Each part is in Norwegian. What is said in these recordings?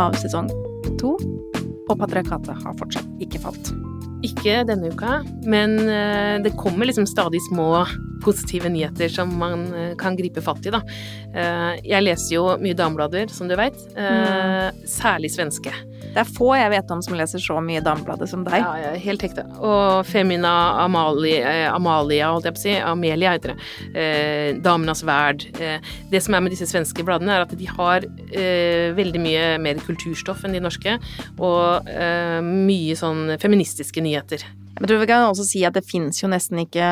av sesong to, og patriarkatet har fortsatt ikke falt. Ikke denne uka, men eh, det kommer liksom stadig små positive nyheter som man eh, kan gripe fatt i, da. Eh, Jeg leser jo mye dameblader, som du veit. Særlig svenske. Det er få jeg vet om som leser så mye Damebladet som deg. Ja, ja, helt ekte. Og Femina Amalie, eh, Amalia, holdt jeg på å si. Amelia heter det. Eh, Damenas Verd. Eh, det som er med disse svenske bladene, er at de har eh, veldig mye mer kulturstoff enn de norske. Og eh, mye sånn feministiske nyheter. Jeg tror vi kan også si at det fins jo nesten ikke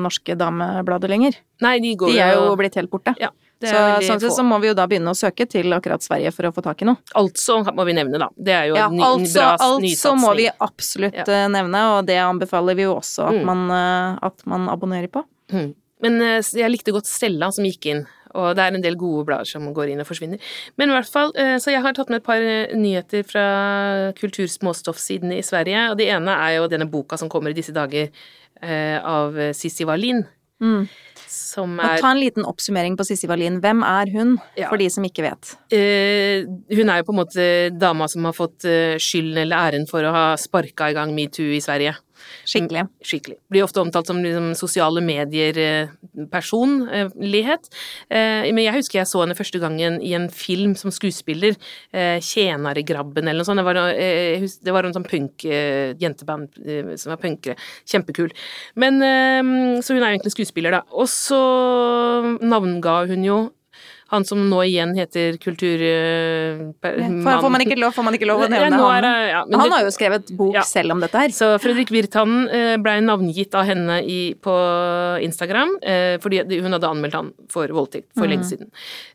norske dameblader lenger. Nei, de går De er jo blitt helt borte. Ja, Så sånn sett så må vi jo da begynne å søke til akkurat Sverige for å få tak i noe. Altså må vi nevne, da. Det er jo Ja, en ny, altså, bra altså nysatsing. må vi absolutt Ja. eh, nevne, og det anbefaler vi jo også at, Mm. man, eh, at man abonnerer på. Mm. Men eh, jeg likte godt Stella som gikk inn, og det er en del gode blader som går inn og forsvinner. Men i hvert fall, så jeg har tatt med et par nyheter fra kultursmåstoffsidene i Sverige, og det ene er jo denne boka som kommer i disse dager av Sissi Wallin, Mm. som Og er ta en liten oppsummering på Sissi Wallin. Hvem er hun, Ja. for de som ikke vet? Eh, hun er jo på en måte dama som har fått eh, skylden eller æren for å ha sparka i gang metoo i Sverige. Skikkelig. Skikkelig. Blir ofte omtalt som liksom, sosiale medier-personlighet. Eh, men jeg husker jeg så henne første gangen i en film som skuespiller. Eh, 'Tjenaregrabben' eller noe sånt. Det var, eh, jeg det var en sånn punk eh, jenteband eh, som var punkere. Kjempekul. Men eh, Så hun er jo egentlig skuespiller, da. Og så navnga hun jo han som nå igjen heter kulturmann Får, får man ikke lov, får man ikke lov å nevne ja, er ja, han? han har jo skrevet bok Ja. selv om dette her. så Fredrik Virtanen blei ble navngitt av henne i, på Instagram, eh, fordi hun hadde anmeldt han for voldtekt for lenge siden.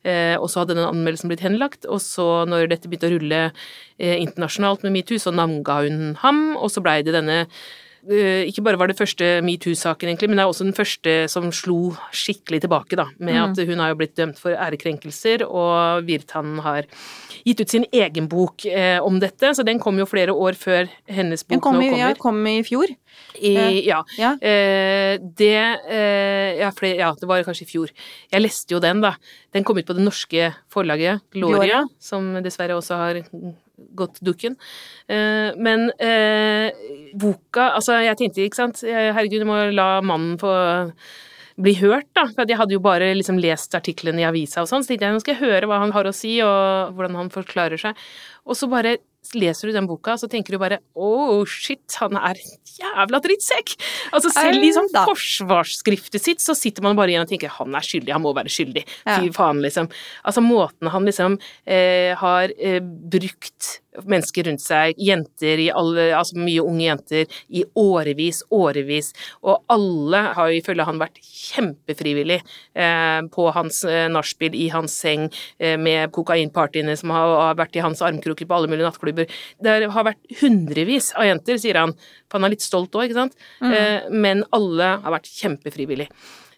Eh, og så hadde den anmeldelsen blitt henlagt, og så når dette begynte å rulle eh, internasjonalt med metoo, så navnga hun ham, og så blei det denne eh, ikke bare var det første metoo-saken, egentlig, men det er også den første som slo skikkelig tilbake, da, med at hun har jo blitt dømt for ærekrenkelser, og Virtanen har gitt ut sin egen bok eh, om dette, så den kom jo flere år før hennes bok kom nå i, kommer. ja, kom i fjor. I, ja. Ja. Eh, det eh, ja, flere, ja, det var kanskje i fjor. Jeg leste jo den, da. Den kom ut på det norske forlaget Gloria, som dessverre også har gått dukken. Eh, men eh, boka Altså, jeg tenkte, ikke sant Herregud, du må la mannen få bli hørt, da. For jeg hadde jo bare liksom lest artiklene i avisa og sånn, så tenkte jeg nå skal jeg høre hva han har å si, og hvordan han forklarer seg. Og så bare leser du den boka, så tenker du bare oh shit, han er en jævla drittsekk! Altså selv i sånn forsvarsskriftet sitt, så sitter man bare igjen og tenker han er skyldig, han må være skyldig. Ja. Fy faen, liksom. Altså måten han liksom eh, har eh, brukt mennesker rundt seg, jenter i alle, altså mye unge jenter, i årevis, årevis, og alle har jo ifølge han vært kjempefrivillig eh, på hans eh, nachspiel, i hans seng, eh, med kokainpartyene som har, har vært i hans armkroker på alle mulige nattklubber. Det har vært hundrevis av jenter, sier han, for han er litt stolt òg, ikke sant, eh, men alle har vært kjempefrivillig.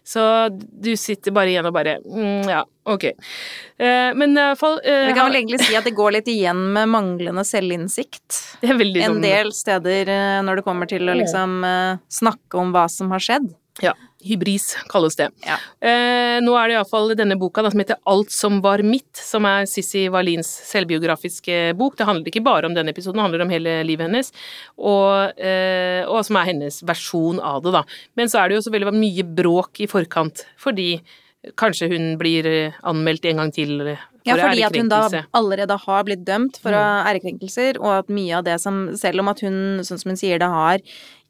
Så du sitter bare igjen og bare mm, Ja, ok. Eh, men i hvert fall eh, kan vel egentlig si at det går litt igjen med manglende selvinnsikt. det er veldig En sånn- del steder eh, når det kommer til å liksom eh, snakke om hva som har skjedd. Ja. Hybris kalles det. Ja. Eh, nå er det iallfall denne boka da, som heter Alt som var mitt, som er Sissy Wallins selvbiografiske bok. Det handler ikke bare om denne episoden, det handler om hele livet hennes, og, eh, og som er hennes versjon av det, da. Men så er det jo så veldig mye bråk i forkant, fordi kanskje hun blir eh, anmeldt en gang til for ærekrenkelse. Ja, fordi at hun da allerede har blitt dømt for ærekrenkelser, og at mye av det som Selv om at hun, sånn som hun sier det, har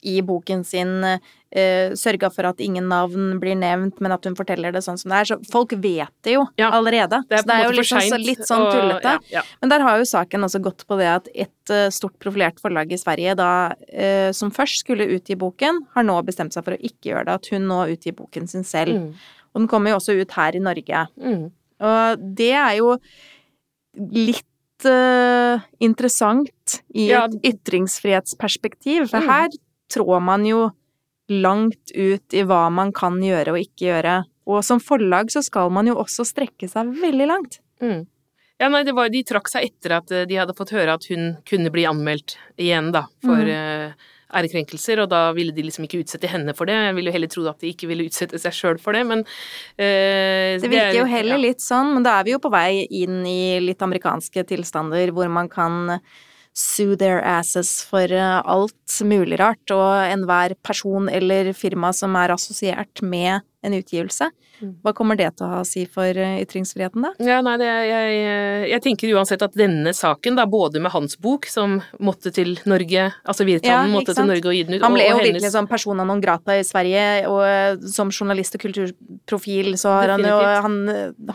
i boken sin uh, sørga for at ingen navn blir nevnt, men at hun forteller det sånn som det er. Så folk vet det jo Ja, allerede. Det er så det er jo litt, liksom så seint. litt sånn og- tullete. Ja, ja. Men der har jo saken også gått på det at et eh, stort profilert forlag i Sverige, da, eh, som først skulle utgi boken, har nå bestemt seg for å ikke gjøre det. At hun nå utgir boken sin selv. Mm. Og den kommer jo også ut her i Norge. Mm. Og det er jo litt eh, interessant i et ytringsfrihetsperspektiv, for Mm. her trår man jo langt ut i hva man kan gjøre og ikke gjøre. Og som forlag så skal man jo også strekke seg veldig langt. Mm. Ja, nei, det var, de trakk seg etter at eh, de hadde fått høre at hun kunne bli anmeldt igjen, da, for mm. uh, ærekrenkelser, og da ville de liksom ikke utsette henne for det. Jeg ville jo heller tro at de ikke ville utsette seg sjøl for det, men uh, Det virker er- jo heller ja. litt sånn, men da er vi jo på vei inn i litt amerikanske tilstander hvor man kan sue their asses for eh, alt mulig rart, og enhver person eller firma som er assosiert med en utgivelse. Mm. Hva kommer det til å ha å si for eh, ytringsfriheten, da? Ja, nei, det, jeg, jeg tenker uansett at denne saken, da, både med hans bok, som måtte til Norge, altså Ja, måtte sant? til Norge og gi den ut, Han ble og, jo hennes... virkelig sånn persona non grata i Sverige, og eh, som journalist og kulturprofil så har han jo han,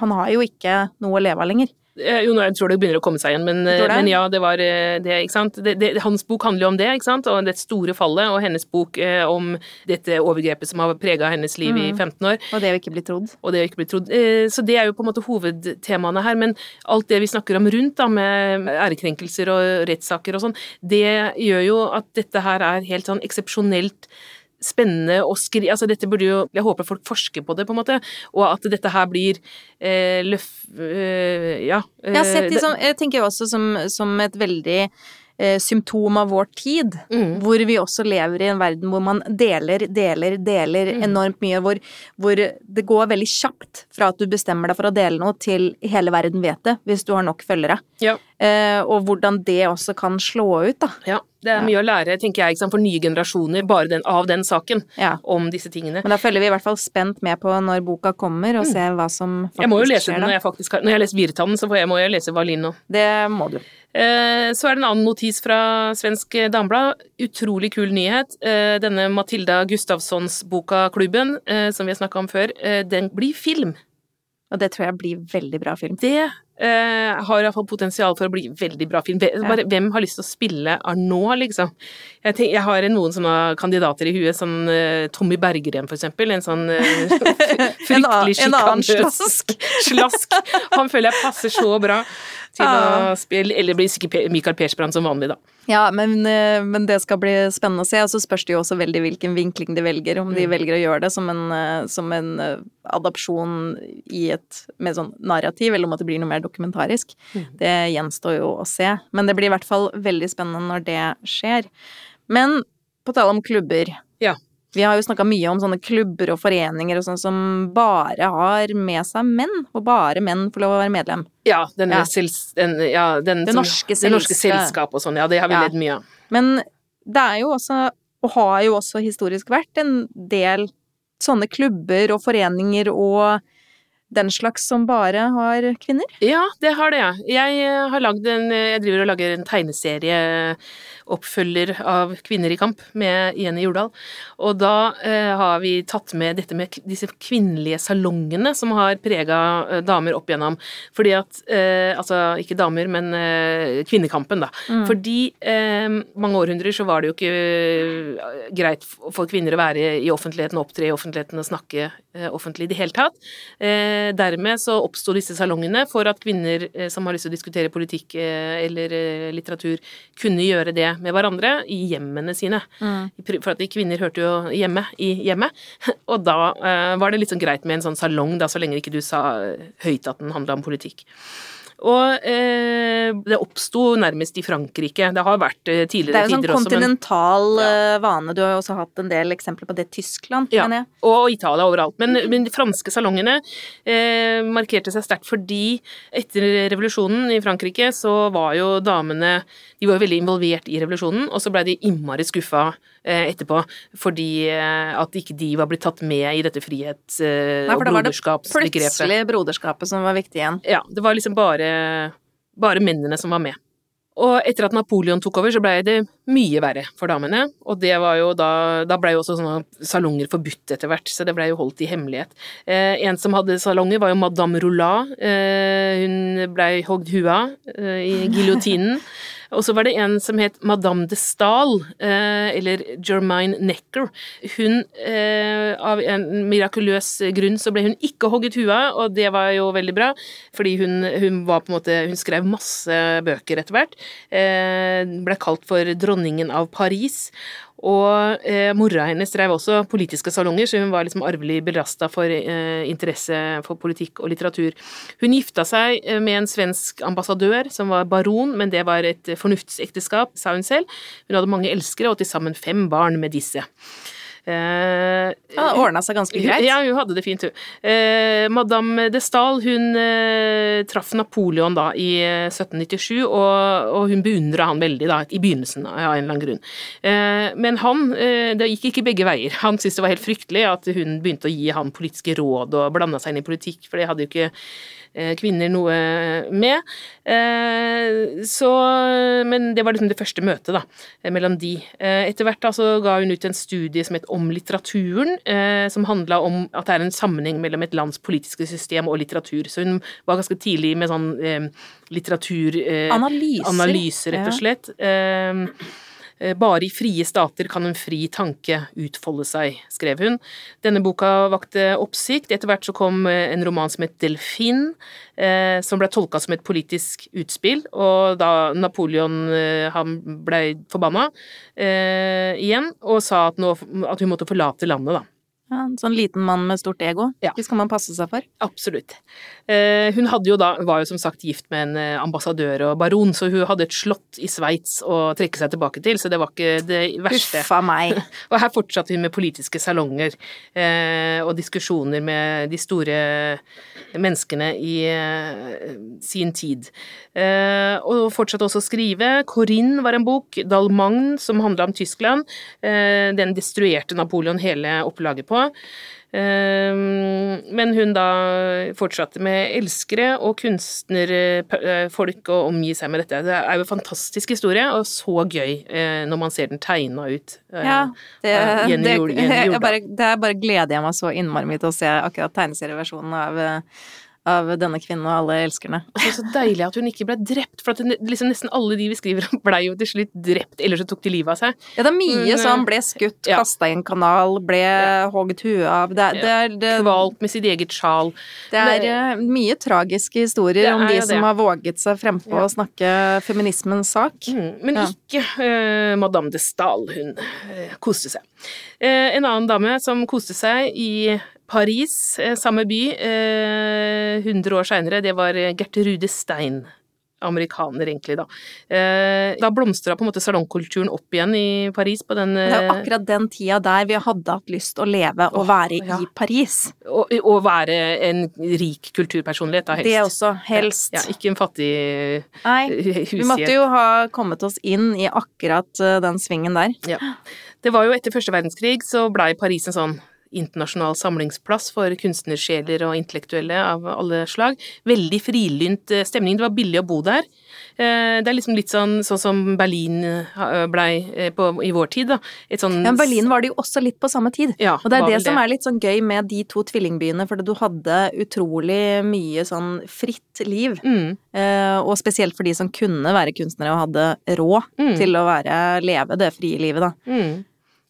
han har jo ikke noe å leve av lenger. Eh, Jo, nå, tror det begynner å komme seg igjen, men, det? men ja, det var eh, det, ikke sant. Det, det, hans bok handler jo om det, ikke sant, og det store fallet, og hennes bok eh, om dette overgrepet som har prega hennes liv i Mm. 15 år. Og det å ikke bli trodd. og det å ikke bli trodd. Eh, Så det er jo på en måte hovedtemaene her, men alt det vi snakker om rundt, da, med ærekrenkelser og rettssaker og sånn, det gjør jo at dette her er helt sånn eksepsjonelt spennende å skri... Altså dette burde jo Jeg håper folk forsker på det, på en måte, og at dette her blir eh, løf... Eh, ja. Jeg har sett eh, de jeg tenker jo også som, som et veldig eh, symptom av vår tid, Mm. hvor vi også lever i en verden hvor man deler, deler, deler Mm. enormt mye, hvor, hvor det går veldig kjapt fra at du bestemmer deg for å dele noe, til hele verden vet det, hvis du har nok følgere. Ja. Eh, og hvordan det også kan slå ut, da. Ja, det er mye å lære, tenker jeg, for nye generasjoner bare den, av den saken, Ja. om disse tingene. Men da følger vi i hvert fall spent med på når boka kommer, og ser hva som faktisk skjer. Jeg må jo lese den når jeg faktisk har Når jeg lest Virtanen, så jeg, må jeg lese Valin nå. Det må du. Eh, Så er det en annen notis fra Svensk Damblad. Utrolig kul nyhet. Eh, Denne Matilda Gustavssons boka Klubben, eh, som vi har snakka om før, den blir film. Og det tror jeg blir veldig bra film. Det eh, har iallfall potensial for å bli veldig bra film. Bare, ja. Hvem har lyst til å spille Arnault, liksom? Jeg, tenk, jeg har noen sånne kandidater i huet, sånn uh, Tommy Bergerem, for eksempel. En sånn uh, fryktelig sjikanøs slask. slask. Han føler jeg passer så bra til Ja. å spille Eller blir sikkert Michael Persbrandt som vanlig, da. Ja, men, men det skal bli spennende å se. Og så spørs det jo også veldig hvilken vinkling de velger. Om Mm. de velger å gjøre det som en, som en adopsjon i et med sånn narrativ, eller om at det blir noe mer dokumentarisk. Mm. Det gjenstår jo å se. Men det blir i hvert fall veldig spennende når det skjer. Men på tale om klubber. Ja. Vi har jo snakka mye om sånne klubber og foreninger og sånn som bare har med seg menn, og bare menn får lov å være medlem. Ja, denne Ja. Sils, den, ja, den Det som- norske det norske selskap. selskap og sånn, ja, det har vi Ja. ledd mye av. Men det er jo også, og har jo også historisk vært, en del sånne klubber og foreninger og den slags som bare har kvinner. Ja, det har det, ja. Jeg eh, har en Jeg driver og lager en tegneserieoppfølger av Kvinner i kamp med Jenny Jordal. Og da eh, har vi tatt med dette med disse kvinnelige salongene som har prega eh, damer opp igjennom. Fordi at eh, Altså, ikke damer, men eh, kvinnekampen, da. Mm. Fordi eh, mange århundrer så var det jo ikke greit for kvinner å være i offentligheten, opptre i offentligheten og snakke offentlig i det hele tatt. Eh, dermed så oppsto disse salongene for at kvinner som har lyst til å diskutere politikk eller litteratur, kunne gjøre det med hverandre i hjemmene sine. Mm. For at de kvinner hørte jo hjemme i hjemmet, og da uh, var det litt sånn greit med en sånn salong, da, så lenge ikke du sa eh, høyt at den handla om politikk. Og eh, det oppsto nærmest i Frankrike. Det har vært tidligere tider også. Det er jo sånn også, men kontinental Ja. eh, vane. Du har jo også hatt en del eksempler på det Tyskland, Ja. mener jeg. Og Italia overalt. Men, men de franske salongene eh, markerte seg sterkt fordi etter revolusjonen i Frankrike så var jo damene De var jo veldig involvert i revolusjonen, og så blei de innmari skuffa eh, etterpå fordi eh, at ikke de var blitt tatt med i dette frihets- eh, Nei, og for da var det broderskapsbegrepet. Plutselig broderskapet som var viktig igjen. Ja, det var liksom bare, bare mennene som var med. Og etter at Napoleon tok over, så blei det mye verre for damene. Og det var jo da Da blei jo også sånne salonger forbudt etter hvert, så det blei jo holdt i hemmelighet. Eh, en som hadde salonger, var jo Madame Roulat. Eh, hun blei hogd huet av eh, i giljotinen. Og så var det en som het Madame de Stahl, eh, eller Germaine Necker. Hun, eh, av en mirakuløs grunn, så ble hun ikke hogget huet av, og det var jo veldig bra, fordi hun, hun var på en måte Hun skrev masse bøker etter hvert. Eh, ble kalt for dronningen av Paris. Og eh, mora hennes drev også politiske salonger, så hun var liksom arvelig belasta for eh, interesse for politikk og litteratur. Hun gifta seg eh, med en svensk ambassadør som var baron, men det var et fornuftsekteskap, sa hun selv. Hun hadde mange elskere og til sammen fem barn med disse. Eh, ja, ordna seg ganske greit? Ja, hun hadde det fint, hun. Eh, Madame de Stahl hun eh, traff Napoleon da i 1797, eh, og, og hun beundra han veldig da, i begynnelsen av en eller annen grunn. Eh, men han, eh, det gikk ikke begge veier. Han syntes det var helt fryktelig at hun begynte å gi han politiske råd og blanda seg inn i politikk, for det hadde jo ikke kvinner noe med. Eh, så, men det var liksom det første møtet da, mellom de. Eh, etter hvert da, så ga hun ut en studie som het Om litteraturen, som handla om at det er en sammenheng mellom et lands politiske system og litteratur. Så hun var ganske tidlig med sånn litteraturanalyse, rett og slett. Ja. Eh, bare i frie stater kan en fri tanke utfolde seg, skrev hun. Denne boka vakte oppsikt. Etter hvert så kom eh, en roman som het Delfin, eh, som ble tolka som et politisk utspill, og da Napoleon han ble forbanna igjen og sa at, nå, at hun måtte forlate landet, da. Ja, en sånn liten mann med stort ego. Ja. Det skal man passe seg for. Absolutt. Eh, hun jo da, var jo som sagt gift med en eh, ambassadør og baron, så hun hadde et slott i Sveits å trekke seg tilbake til, så det var ikke det verste. Huffa meg. og her fortsatte hun med politiske salonger eh, og diskusjoner med de store menneskene i sin tid. Eh, og fortsatte også å skrive. Corinne var en bok, Dalmagne, som handla om Tyskland. Eh, den destruerte Napoleon hele opplaget på. Ehm, men hun da fortsatte med elskere og kunstnerfolk å omgi seg med dette. Det er jo en fantastisk historie, og så gøy eh, når man ser den tegna ut. Eh, ja, det, det, bare, det bare gleder jeg meg så innmari mye til å se akkurat tegneserieversjonen av av denne kvinnen og alle elskerne. Det er så deilig at hun ikke ble drept, for liksom nesten alle de vi skriver om, ble jo til slutt drept, eller så tok de livet av seg. Ja, det er mye som ble skutt, ja. kasta i en kanal, ble ja. hogd huet av det, det, er, det, Kvalt med sitt eget sjal. Det er det, uh, mye tragiske historier om de som har våget seg frempå ja. å snakke feminismens sak. Mm, men ikke uh, Madame de Stahl, hun uh, koste seg. en annen dame som koste seg i Paris, eh, samme by, 100 eh, år seinere, det var Gertrude Stein. Amerikaner, egentlig, da. Eh, da blomstra på en måte salongkulturen opp igjen i Paris på den Det er akkurat den tida der vi hadde hatt lyst å leve og være ja. i Paris. Og, og, være en rik kulturpersonlighet, da, helst. Det også, helst. Ja, ikke en fattig Nei, vi måtte jo ha kommet oss inn i akkurat den svingen der. Ja. Det var jo etter første verdenskrig så blei Paris en sånn internasjonal samlingsplass for kunstnersjeler og intellektuelle av alle slag. Veldig frilynt eh, stemning. Det var billig å bo der. Eh, det er liksom litt sånn, sånn som Berlin eh, blei i vår tid, da. Sånn ja, Berlin var det jo også litt på samme tid. Ja, og det er det, det som er litt sånn gøy med de to tvillingbyene, for du hadde utrolig mye sånn fritt liv. Mm. og spesielt for de som kunne være kunstnere og hadde råd mm. til å være, leve det frie livet, da. Mm.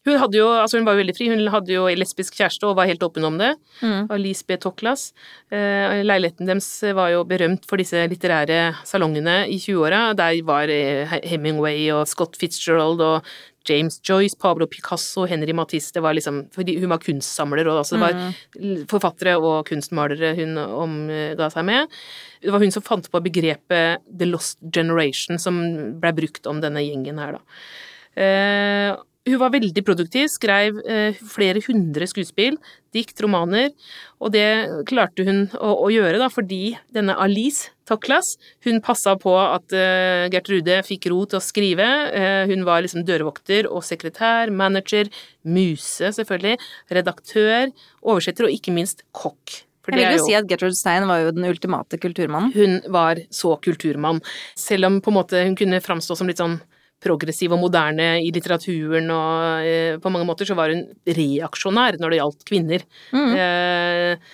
Hun, hadde jo, altså hun var jo veldig fri. Hun hadde jo lesbisk kjæreste og var helt åpen om det. Mm. Alice B. Toklas. Eh, leiligheten deres var jo berømt for disse litterære salongene i 20-åra. Der var eh, Hemingway og Scott Fitzgerald og James Joyce, Pablo Picasso, Henry Matisse Det var liksom hun var kunstsamler, og altså det var mm. forfattere og kunstmalere hun omga seg med. Det var hun som fant på begrepet The Lost Generation, som ble brukt om denne gjengen her, da. Eh, hun var veldig produktiv, skrev eh, flere hundre skuespill, dikt, romaner, og det klarte hun å, å gjøre da, fordi denne Alice Toklas, hun passa på at uh, Gertrude fikk ro til å skrive. Uh, hun var liksom dørvokter og sekretær, manager, muse selvfølgelig, redaktør, oversetter og ikke minst kokk. Jeg vil jo si at Gertrude Stein var jo den ultimate kulturmannen. Hun var så kulturmann. Selv om på en måte hun kunne framstå som litt sånn progressiv og moderne i litteraturen, og eh, på mange måter så var hun reaksjonær når det gjaldt kvinner. Mm. Eh,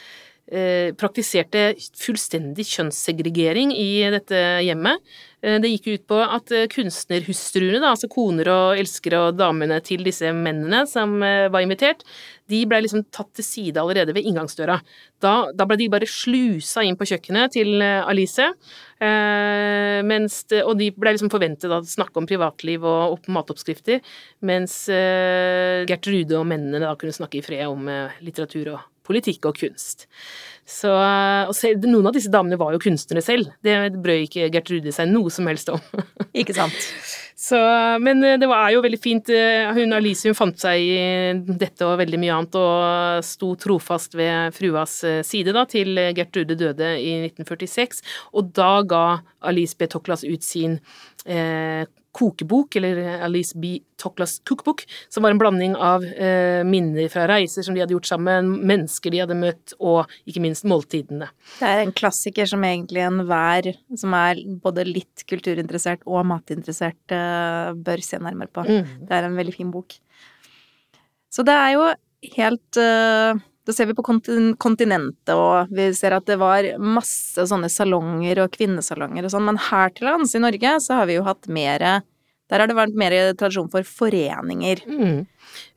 eh, praktiserte fullstendig kjønnssegregering i dette hjemmet. Eh, det gikk ut på at eh, kunstnerhustruene, altså koner og elskere og damene til disse mennene som eh, var invitert, de ble liksom tatt til side allerede ved inngangsdøra. Da, da ble de bare slusa inn på kjøkkenet til Alice, mens, og de ble liksom forventet å snakke om privatliv og opp matoppskrifter, mens Gertrude og mennene da kunne snakke i fred om litteratur og politikk og kunst. Så, selv, noen av disse damene var jo kunstnere selv. Det brød ikke Gertrude seg noe som helst om. ikke sant. Så, men eh, det var jo veldig fint. Eh, hun Alice hun fant seg i dette og veldig mye annet, og sto trofast ved fruas eh, side da, til Gertrude døde i 1946. Og da ga Alice B. Toklas ut sin eh, kokebok, eller Alice B. Toklas cookbook, som var en blanding av eh, minner fra reiser som de hadde gjort sammen, mennesker de hadde møtt, og ikke minst måltidene. Det er en klassiker som egentlig enhver som er både litt kulturinteressert og matinteressert, eh, bør se nærmere på. Mm. Det er en veldig fin bok. Så det er jo helt eh, da ser vi på kontinentet, og vi ser at det var masse sånne salonger og kvinnesalonger og sånn, men her til lands i Norge så har vi jo hatt mer der har det vært mer tradisjon for foreninger. Mm.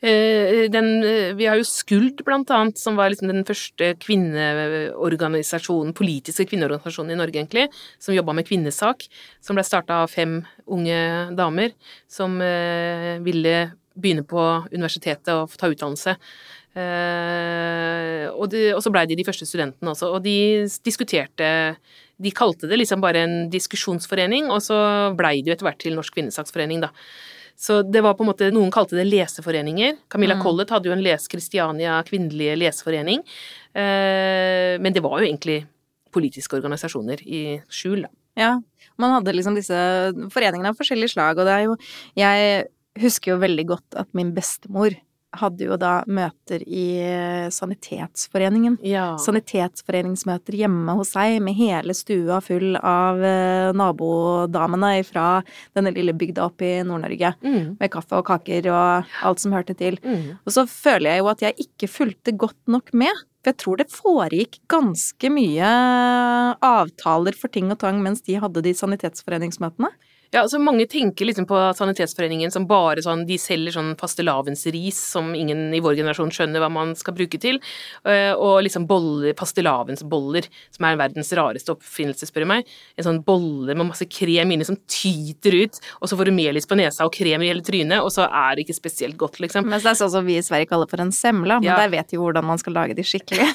Eh, den, eh, vi har jo Skuld, blant annet, som var liksom den første kvinneorganisasjonen, politiske kvinneorganisasjonen i Norge, egentlig, som jobba med kvinnesak. Som ble starta av fem unge damer som eh, ville begynne på universitetet og ta utdannelse. Uh, og, de, og, så blei de de første studentene også, og de diskuterte De kalte det liksom bare en diskusjonsforening, og så blei det jo etter hvert til Norsk kvinnesaksforening, da. Så det var på en måte Noen kalte det leseforeninger. Camilla mm. Collett hadde jo en Les Christiania kvinnelige leseforening, Eh, men det var jo egentlig politiske organisasjoner i skjul, da. Ja, man hadde liksom disse foreningene av forskjellig slag, og det er jo Jeg husker jo veldig godt at min bestemor hadde jo da møter i eh, Sanitetsforeningen. Ja. Sanitetsforeningsmøter hjemme hos seg med hele stua full av eh, nabodamene fra denne lille bygda oppe i Nord-Norge. Mm. Med kaffe og kaker og alt som hørte til. Mm. Og så føler jeg jo at jeg ikke fulgte godt nok med. For jeg tror det foregikk ganske mye avtaler for ting og tang mens de hadde de sanitetsforeningsmøtene. Ja, altså Mange tenker liksom på Sanitetsforeningen som bare sånn De selger sånn fastelavnsris som ingen i vår generasjon skjønner hva man skal bruke til. Eh, og liksom boller, fastelavnsboller, som er verdens rareste oppfinnelse, spør du meg. En sånn bolle med masse krem inni som tyter ut, og så får du melis på nesa og krem i hele trynet, og så er det ikke spesielt godt, liksom. Mens det er sånn som vi i Sverige kaller for en semla, men ja. der vet jo hvordan man skal lage de skikkelig.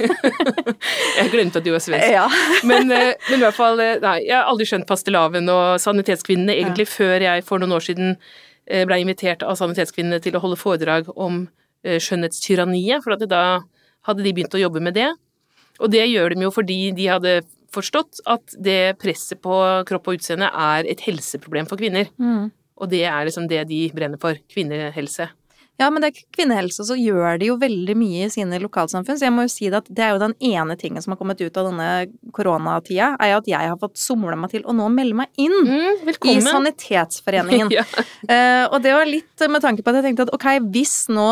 jeg glemte at du var svensk. Ja. men, eh, men, i hvert fall, eh, nei, jeg har aldri skjønt fastelavn og Sanitetskvinnene egentlig før jeg for noen år siden eh, ble invitert av Sanitetskvinnene til å holde foredrag om eh, skjønnhetstyranniet, for da hadde de begynt å jobbe med det. Og det gjør de jo fordi de hadde forstått at det presset på kropp og utseende er et helseproblem for kvinner. Mm. Og det er liksom det de brenner for. Kvinnehelse. Ja, men det er kvinnehelse, så gjør de jo veldig mye i sine lokalsamfunn. Så jeg må jo si det at det er jo den ene tingen som har kommet ut av denne koronatida, er jo at jeg har fått somla meg til å nå melde meg inn mm, i Sanitetsforeningen. ja. uh, og det var litt med tanke på at jeg tenkte at ok, hvis nå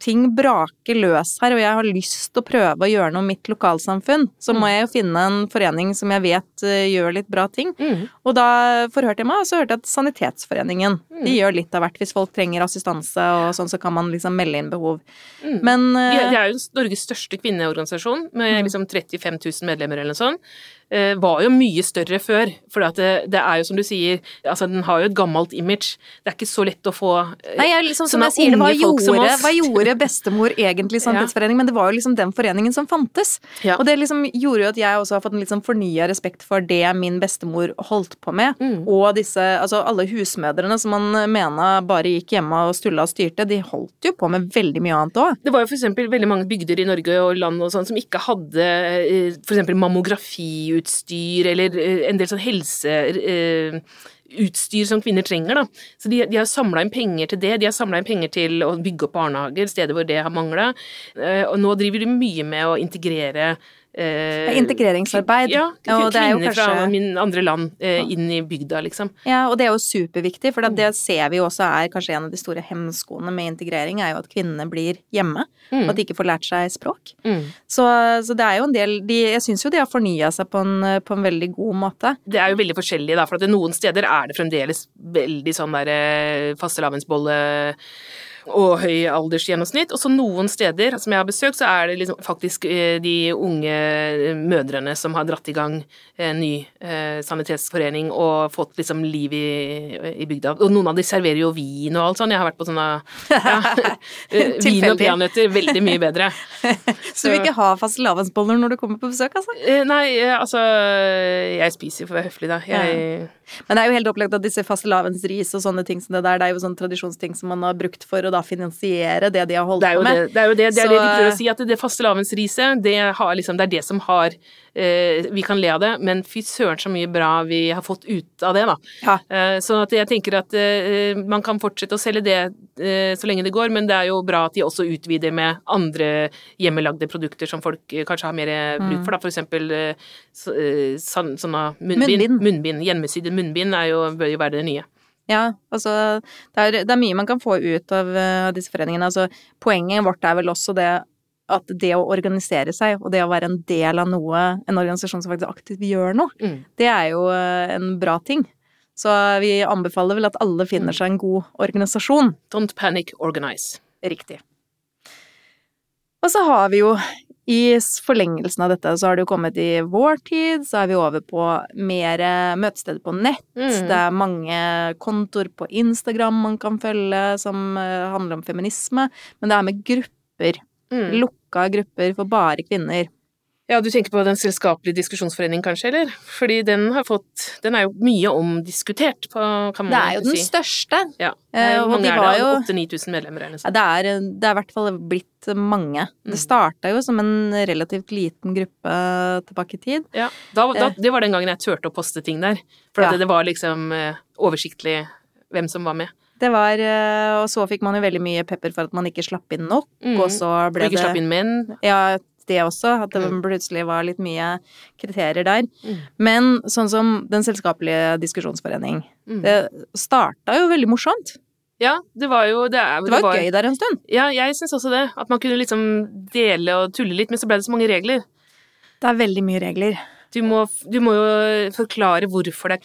ting braker løs her, og jeg har lyst til å prøve å gjøre noe mitt lokalsamfunn, så må mm. jeg jo finne en forening som jeg vet uh, gjør litt bra ting. Mm. Og da forhørte jeg meg, og så hørte jeg at Sanitetsforeningen mm. de gjør litt av hvert. Hvis folk trenger assistanse og sånn, så kan man liksom melde inn behov. Mm. Men uh, de, de, er jo Norges største kvinneorganisasjon, med mm. liksom 35 000 medlemmer eller noe sånt. Eh, var jo mye større før. For det, det, er jo som du sier, altså den har jo et gammelt image. Det er ikke så lett å få eh, Nei, jeg, liksom, som jeg sier, hva gjorde, hva gjorde, bestemor egentlig Sannhetsforeningen? Ja. Men det var jo liksom den foreningen som fantes. Ja. Og det liksom gjorde jo at jeg også har fått en litt sånn fornya respekt for det min bestemor holdt på med. Mm. Og disse, altså alle husmødrene som man mena bare gikk hjemme og stulla og styrte, de holdt jo på med veldig mye annet òg. Det var jo eksempel veldig mange bygder i Norge og land og sånn som ikke hadde f.eks. for eksempel eller eh, en del sånn helseutstyr som kvinner trenger. Da. Så de, de har samla inn penger til det. De har samla inn penger til å bygge opp barnehager, steder hvor det har mangla. Eh, nå driver de mye med å integrere eh, Integreringsarbeid. Ja, er kvinner kanskje fra min andre land eh, inn i bygda, liksom. Ja, og det er jo superviktig, for det ser vi jo også er kanskje en av de store hemskoene med integrering, er jo at kvinnene blir hjemme, Mm. og at de ikke får lært seg språk. Mm. Så, så det er jo en del de, Jeg syns jo de har fornya seg på en, på en veldig god måte. Det er jo veldig forskjellig, da, for noen steder er det fremdeles veldig sånn der eh, fastelavnsbolle og høy aldersgjennomsnitt. Og så noen steder som jeg har besøkt, så er det liksom faktisk eh, de unge mødrene som har dratt i gang en ny eh, sanitetsforening og fått liksom liv i, i bygda. Og noen av de serverer jo vin og alt sånn. Jeg har vært på sånne ja, eh, Vin og peanøtter, veldig mye bedre. Så du vil ikke ha fastelavnsboller når du kommer på besøk, altså? Eh, Nei, eh, altså Jeg spiser for å være høflig, da. Jeg, Men det er jo helt opplagt at disse fastelavnsris og sånne ting som det der, det er jo sånne tradisjonsting som man har brukt for å da finansiere det de har holdt på med. det, det, er jo det, det, er Så- det de prøver å si, at det fastelavnsriset, det, har liksom, det er det som har eh, Vi kan le av det, men fy søren så mye bra vi har fått ut av det, da. Ja. Eh, så at jeg tenker at eh, man kan fortsette å selge det eh, så lenge det går, men det er jo bra at de også utvider med andre hjemmelagde produkter som folk eh, kanskje har mer bruk for, da. For eksempel eh, så, sånne munnbind. Munnbind. munnbind. Hjemmesydde munnbind er jo, bør jo være det nye. Ja, altså det er, det er mye man kan få ut av uh, disse foreningene. Altså, poenget vårt er vel også det at det å organisere seg, og det å være en del av noe, en organisasjon som faktisk aktivt gjør noe, Mm. det er jo uh, en bra ting. Så vi anbefaler vel at alle finner seg en god organisasjon. Don't panic, organize. Riktig. Og så har vi jo i forlengelsen av dette, så har det jo kommet i vår tid, så er vi over på mer møtesteder på nett. Mm. Det er mange kontoer på Instagram man kan følge som eh, handler om feminisme, men det er med grupper. Mm. Lukka grupper for bare kvinner. Ja, du tenker på Den selskapelige diskusjonsforening, kanskje, eller? Fordi den har fått Den er jo mye omdiskutert, på, kan man Det er jo den si. største. Ja. Det er Eh, og de var det? jo- 8000-9000 medlemmer eller noe Ja, det er, det er i hvert fall blitt mange. Mm. Det starta jo som en relativt liten gruppe tilbake i tid. Ja. Da, da, det var den gangen jeg turte å poste ting der. For Ja. det, det var liksom eh, oversiktlig hvem som var med. Det var, eh, Og så fikk man jo veldig mye pepper for at man ikke slapp inn nok, Mm. og så Og ble ikke slapp det inn menn. Ja, det også. At det Mm. plutselig var litt mye kriterier der. Mm. Men sånn som Den selskapelige diskusjonsforening. Mm. Det starta jo veldig morsomt. Ja, det var jo Det, er, Det var gøy der en stund. Ja, jeg syns også det. At man kunne liksom dele og tulle litt, men så ble det så mange regler. Det er veldig mye regler. Du må, du må jo forklare hvorfor det er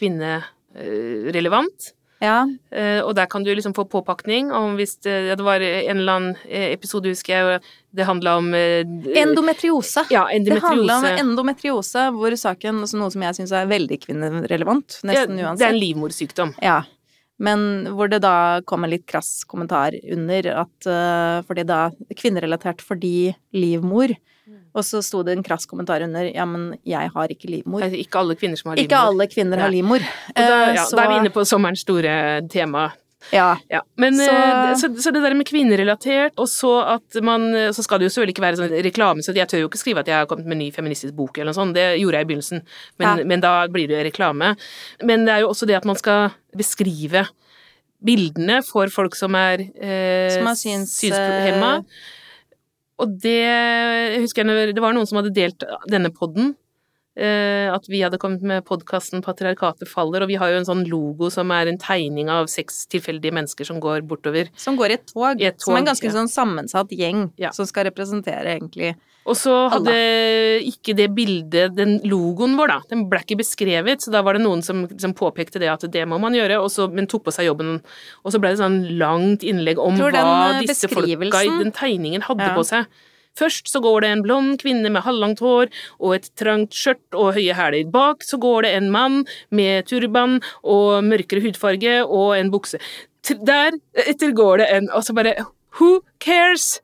kvinnerelevant. Ja. Eh, og der kan du liksom få påpakning om hvis det, ja, det var en eller annen eh, episode, husker jeg, det handla om eh, Endometriose. Ja, endometriose. Det handla om endometriose. hvor saken, altså noe som jeg syns er veldig kvinnerelevant, nesten Ja, uansett. det er en livmorsykdom. Ja. Men hvor det da kom en litt krass kommentar under at eh, fordi da Kvinnerelatert fordi livmor. Og så sto det en krass kommentar under ja, men jeg har ikke livmor. Er Ikke alle kvinner som har livmor. Ikke alle kvinner har livmor. Da, Eh, ja, så, da er vi inne på sommerens store tema. Ja. Ja, men Så- så, så, så det der med kvinnerelatert, og så at man Så skal det jo selvfølgelig ikke være sånn reklame, så jeg tør jo ikke skrive at jeg har kommet med en ny feministisk bok eller noe sånt, det gjorde jeg i begynnelsen, men, Ja. men da blir det reklame. Men det er jo også det at man skal beskrive bildene for folk som er eh, Som syns- synshemma. Og det jeg husker jeg det var noen som hadde delt denne podden. Eh, at vi hadde kommet med podkasten 'Patriarkatet faller', og vi har jo en sånn logo som er en tegning av seks tilfeldige mennesker som går bortover. Som går i et tog. I et som er en ganske ja. sånn sammensatt gjeng Ja. som skal representere egentlig Og så hadde ikke det bildet, den logoen vår, da, den ble ikke beskrevet, så da var det noen som som påpekte det at det må man gjøre, og så, men tok på seg jobben. Og så ble det sånn langt innlegg om hva eh, disse folka i den tegningen hadde Ja. på seg. Først så går det en blond kvinne med halvlangt hår og et trangt skjørt og høye hæler. Bak så går det en mann med turban og mørkere hudfarge og en bukse. Der etter går det en Og så bare Who cares?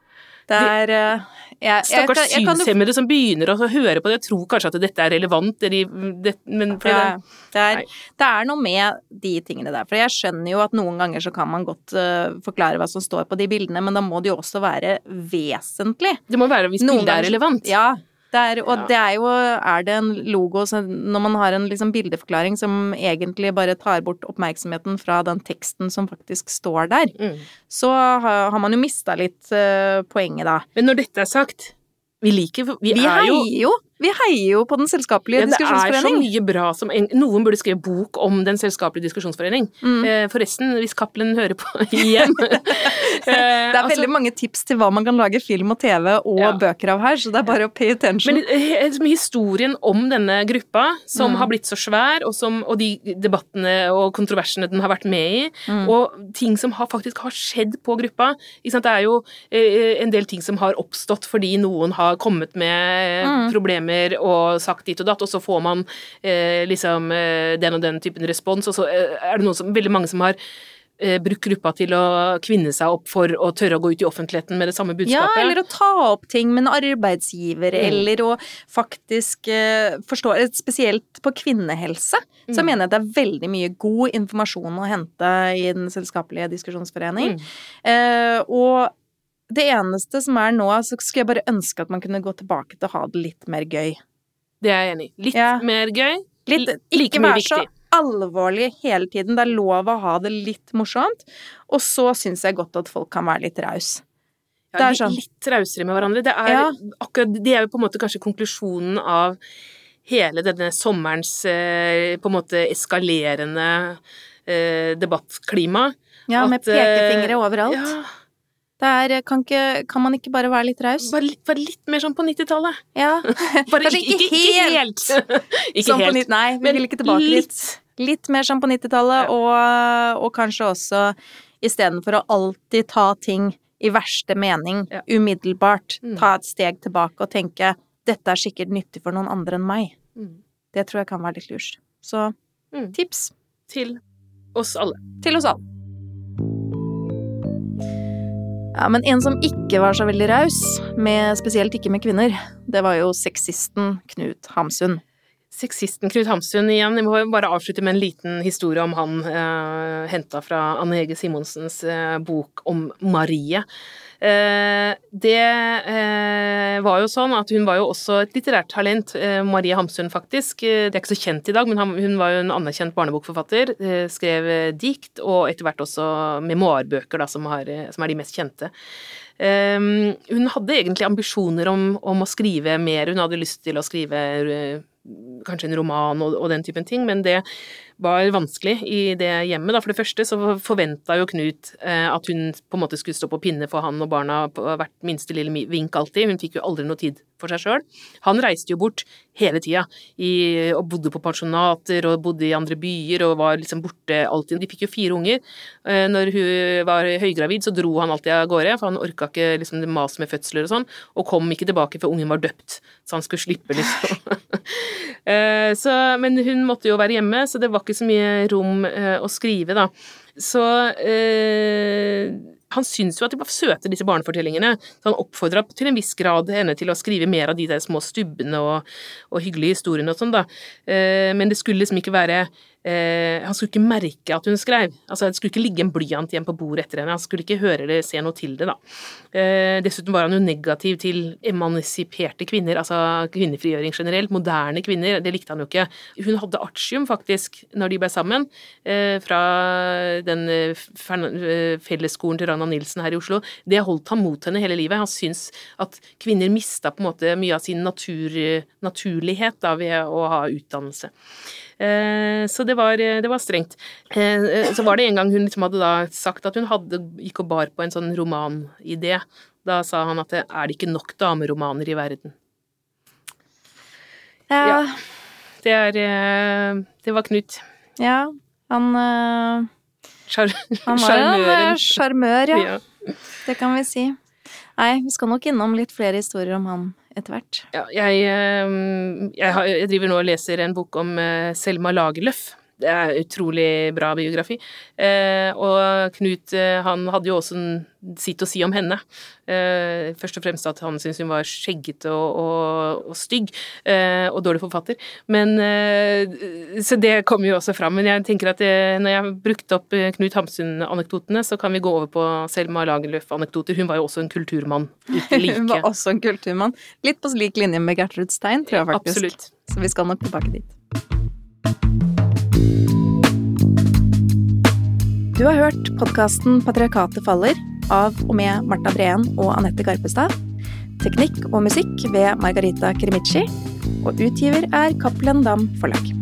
Det er eh, jeg, Stakkars synshemmede som begynner å høre på det, tror kanskje at dette er relevant, de, det, men for Ja, det, det, er, det er noe med de tingene der. For jeg skjønner jo at noen ganger så kan man godt uh, forklare hva som står på de bildene, men da må det jo også være vesentlig. det må være hvis Noen bildet er relevant. Ja. Det er, og Ja. det er jo Er det en logo så Når man har en liksom bildeforklaring som egentlig bare tar bort oppmerksomheten fra den teksten som faktisk står der, Mm. så har, har man jo mista litt uh, poenget da. Men når dette er sagt, Vi liker Vi, Vi er jo heier jo! Vi heier jo på Den selskapelige ja, det er så mye bra som Noen burde skrive bok om Den selskapelige diskusjonsforening. Mm. Eh, forresten, hvis Cappelen hører på igjen Det er veldig mange tips til hva man kan lage film og TV og Ja. bøker av her, så det er bare å pay attention. Men eh, historien om denne gruppa, som Mm. har blitt så svær, og, som, og de debattene og kontroversene den har vært med i, Mm. og ting som har, faktisk har skjedd på gruppa? Det er jo eh, en del ting som har oppstått fordi noen har kommet med Mm. problemer og sagt dit og datt, og så får man eh, liksom eh, den og den typen respons, og så eh, er det noen som, veldig mange som har eh, brukt gruppa til å kvinne seg opp for å tørre å gå ut i offentligheten med det samme budskapet. Ja, eller å ta opp ting med en arbeidsgiver, Mm. eller å faktisk eh, forstå Spesielt på kvinnehelse, så Mm. mener jeg det er veldig mye god informasjon å hente i Den selskapelige diskusjonsforening. Mm. Eh, og det eneste som er nå, så skulle jeg bare ønske at man kunne gå tilbake til å ha det litt mer gøy. Det er jeg enig i. Litt Ja. mer gøy. Litt, Like mye viktig. så. Alvorlig hele tiden. Det er lov å ha det litt morsomt. Og så syns jeg godt at folk kan være litt raus. Ja, Det litt- sånn. Litt rausere med hverandre. Det er, Ja. akkurat, det er jo på en måte kanskje konklusjonen av hele denne sommerens eh, på en måte eskalerende eh, debattklima. Ja, med At, eh, pekefingre overalt. Ja, Det er, kan, ikke, kan man ikke bare være litt raus? bare, bare litt mer sånn på 90-tallet. Ja. Kanskje ikke helt ikke sånn på helt. nitt- Nei, vi vil ikke tilbake litt. Litt, Litt mer som på 90-tallet, Ja. og, og kanskje også istedenfor å alltid ta ting i verste mening Ja. umiddelbart, Mm. ta et steg tilbake og tenke dette er sikkert nyttig for noen andre enn meg. Mm. Det tror jeg kan være litt lurt. Så Mm. tips Til oss alle. til oss alle. Ja, men en som ikke var så veldig raus, spesielt ikke med kvinner, det var jo sexisten Knut Hamsun. Sexisten Knut Hamsun igjen. Jeg må bare avslutte med en liten historie om han eh, henta fra Anne Hege Simonsens eh, bok om Marie. Eh, det eh, var jo sånn at hun var jo også et litterært talent, eh, Marie Hamsun faktisk. Det er ikke så kjent i dag, men hun var jo en anerkjent barnebokforfatter. Skrev dikt, og etter hvert også memoarbøker, da, som, har, som er de mest kjente. Hun hadde egentlig ambisjoner om, om å skrive mer. Hun hadde lyst til å skrive kanskje en roman og, og den typen ting, men det var vanskelig i det hjemmet. Da. For det første så forventa jo Knut eh, at hun på en måte skulle stå på pinne for han og barna på hvert minste lille vink alltid. Hun fikk jo aldri noe tid for seg sjøl. Han reiste jo bort hele tida og bodde på pensjonater og bodde i andre byer og var liksom borte alltid. De fikk jo fire unger. Eh, når hun var høygravid, så dro han alltid av gårde, for han orka ikke liksom det mas med fødsler og sånn, og kom ikke tilbake før ungen var døpt, så han skulle slippe, liksom. Eh, så, men hun måtte jo være hjemme, så det var ikke så mye rom eh, å skrive, da. Så eh, han syntes jo at de var søte, disse barnefortellingene, så han oppfordra til en viss grad henne til å skrive mer av de der små stubbene og, og hyggelige historiene og sånn, da. Eh, men det skulle liksom ikke være eh, Han skulle ikke merke at hun skrev. Altså, det skulle ikke ligge en blyant igjen på bordet etter henne. Han skulle ikke høre eller se noe til det, da. Eh, dessuten var han jo negativ til emansiperte kvinner, altså kvinnefrigjøring generelt. Moderne kvinner, det likte han jo ikke. Hun hadde artium, faktisk, når de ble sammen, eh, fra den eh, eh, fellesskolen til Ragnar Nilsen her i Oslo. Det holdt han mot henne hele livet. Han syntes at kvinner mista på en måte mye av sin natur, naturlighet da, ved å ha utdannelse. Eh, Så det var, det var strengt. Eh, Så var det en gang hun liksom hadde da sagt at hun hadde, gikk og bar på en sånn romanidé. Da sa han at det er det ikke nok dameromaner i verden. Ja, Ja. Det er eh, Det var Knut. ja han, eh, Sjar- han var en eh, sjarmør, ja. Ja. Det kan vi si. Nei, vi skal nok innom litt flere historier om han etter hvert. Ja, jeg, eh, jeg, driver nå og leser en bok om eh, Selma Lagerlöf. Det er utrolig bra biografi. Eh, og Knut eh, han hadde jo også sitt å si om henne. Eh, først og fremst at han syntes hun var skjeggete og, og, og stygg, eh, og dårlig forfatter. Men, eh, så det kommer jo også fram. Men jeg tenker at det, når jeg har brukt opp eh, Knut Hamsun-anekdotene, så kan vi gå over på Selma Lagerlöf-anekdoter. Hun var jo også en kulturmann. Like. Hun var også en kulturmann. Litt på lik linje med Gertrud Stein, tror jeg faktisk. Absolutt. Så vi skal nok tilbake dit. Du har hørt podkasten 'Patriarkatet faller' av og med Marta Breen og Anette Garpestad. Teknikk og musikk ved Margarita Krimici. Og utgiver er Cappelen Dam Forlag.